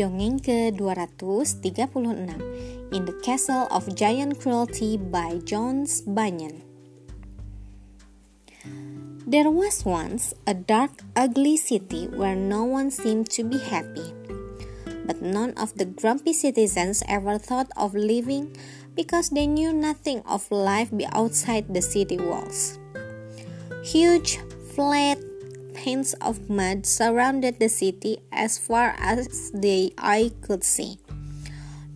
Dongeng ke-236 In the Castle of Giant Cruelty by Jones Bunyan There was once a dark, ugly city where no one seemed to be happy. But none of the grumpy citizens ever thought of leaving because they knew nothing of life outside the city walls. Huge, flat, Panes of mud surrounded the city as far as the eye could see.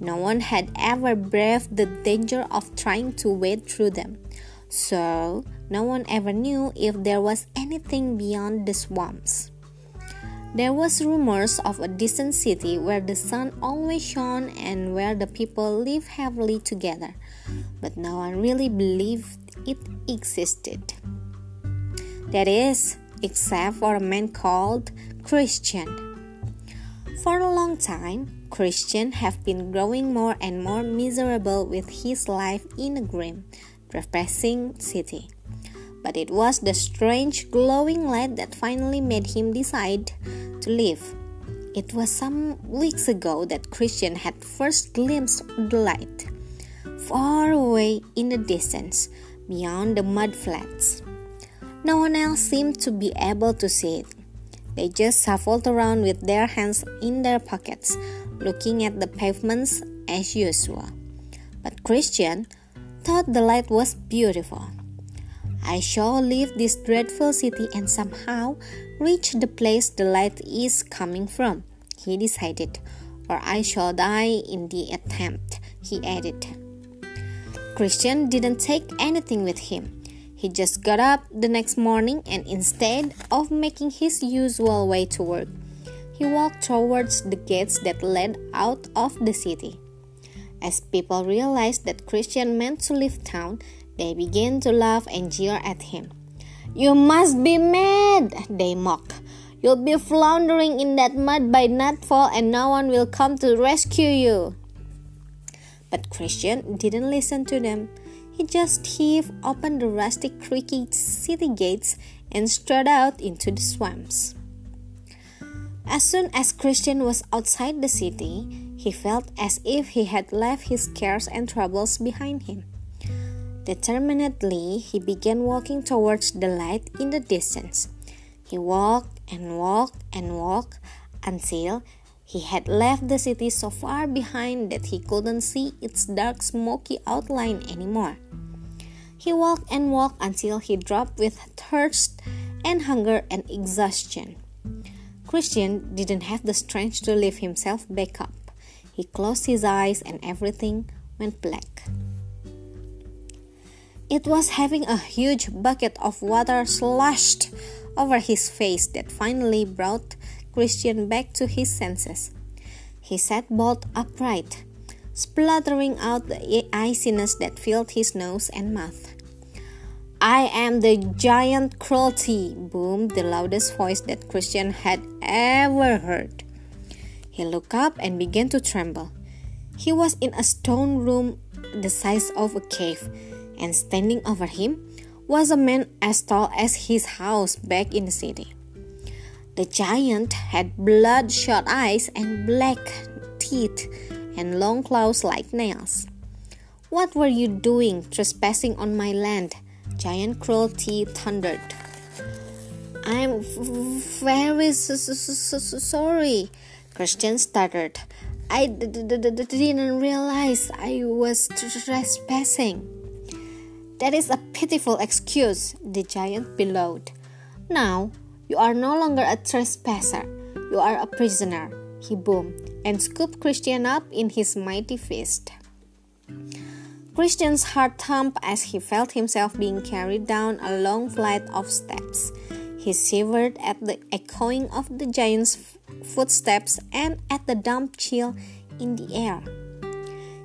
No one had ever braved the danger of trying to wade through them, so no one ever knew if there was anything beyond the swamps. There was rumors of a distant city where the sun always shone and where the people lived happily together, but no one really believed it existed. That is, except for a man called Christian. For a long time, Christian have been growing more and more miserable with his life in a grim, depressing city. But it was the strange glowing light that finally made him decide to leave. It was some weeks ago that Christian had first glimpsed the light, far away in the distance, beyond the mud flats. No one else seemed to be able to see it. They just shuffled around with their hands in their pockets, looking at the pavements as usual. But Christian thought the light was beautiful. I shall leave this dreadful city and somehow reach the place the light is coming from, he decided, or I shall die in the attempt, he added. Christian didn't take anything with him. He just got up the next morning and instead of making his usual way to work, he walked towards the gates that led out of the city. As people realized that Christian meant to leave town, they began to laugh and jeer at him. You must be mad, they mocked. You'll be floundering in that mud by nightfall and no one will come to rescue you. But Christian didn't listen to them. He just heaved open the rusty, creaky city gates and strode out into the swamps. As soon as Christian was outside the city, he felt as if he had left his cares and troubles behind him. Determinedly, he began walking towards the light in the distance. He walked and walked and walked until he had left the city so far behind that he couldn't see its dark, smoky outline anymore. He walked and walked until he dropped with thirst and hunger and exhaustion. Christian didn't have the strength to lift himself back up. He closed his eyes and everything went black. It was having a huge bucket of water slashed over his face that finally brought Christian back to his senses. He sat bolt upright, spluttering out the iciness that filled his nose and mouth. I am the giant cruelty, boomed the loudest voice that Christian had ever heard. He looked up and began to tremble. He was in a stone room the size of a cave, and standing over him was a man as tall as his house back in the city. The giant had bloodshot eyes and black teeth and long claws like nails. What were you doing trespassing on my land? Giant Cruelty thundered. I'm very sorry, Christian stuttered. I didn't realize I was trespassing. That is a pitiful excuse, the giant bellowed. Now you are no longer a trespasser, you are a prisoner, he boomed, and scooped Christian up in his mighty fist. Christian's heart thumped as he felt himself being carried down a long flight of steps. He shivered at the echoing of the giant's footsteps and at the damp chill in the air.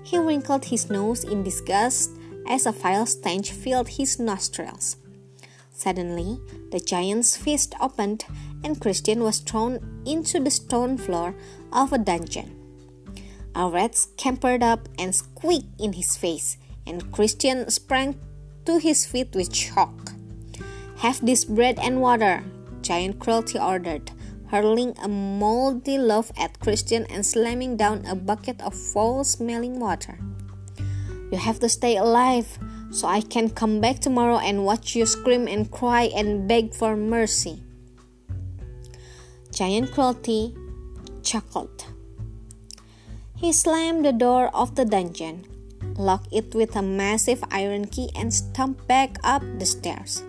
He wrinkled his nose in disgust as a vile stench filled his nostrils. Suddenly, the giant's fist opened and Christian was thrown into the stone floor of a dungeon. A rat scampered up and squeaked in his face, and Christian sprang to his feet with shock. Have this bread and water, Giant Cruelty ordered, hurling a moldy loaf at Christian and slamming down a bucket of foul smelling water. You have to stay alive so I can come back tomorrow and watch you scream and cry and beg for mercy. Giant Cruelty chuckled. He slammed the door of the dungeon, locked it with a massive iron key, and stumped back up the stairs.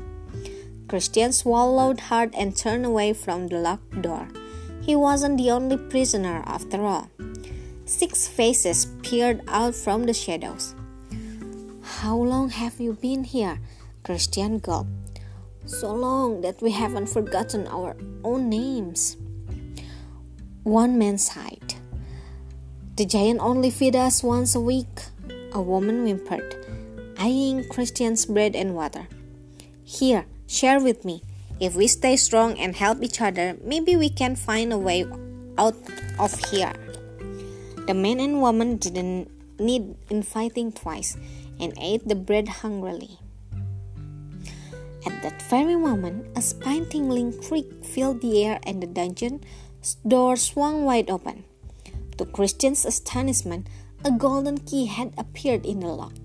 Christian swallowed hard and turned away from the locked door. He wasn't the only prisoner after all. Six faces peered out from the shadows. How long have you been here? Christian gulped. So long that we haven't forgotten our own names. One man sighed. The giant only feed us once a week, a woman whimpered, eyeing Christian's bread and water. Here, Share with me. If we stay strong and help each other, maybe we can find a way out of here. The man and woman didn't need inviting twice and ate the bread hungrily. At that very moment, a spine tingling creak filled the air and the dungeon door swung wide open. To Christian's astonishment, a golden key had appeared in the lock.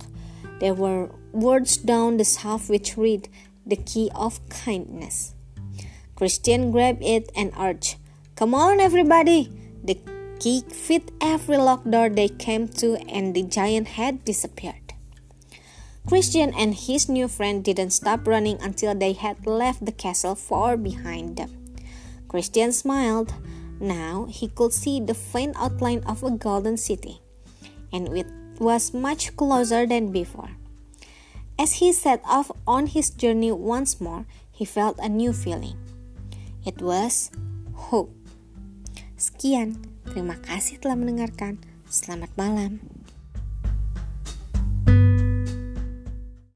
There were words down the shaft which read, the key of kindness. Christian grabbed it and urged, Come on, everybody! The key fit every locked door they came to, and the giant had disappeared. Christian and his new friend didn't stop running until they had left the castle far behind them. Christian smiled. Now he could see the faint outline of a golden city, and it was much closer than before. As he set off on his journey once more, he felt a new feeling. It was hope. Sekian, terima kasih telah mendengarkan. Selamat malam.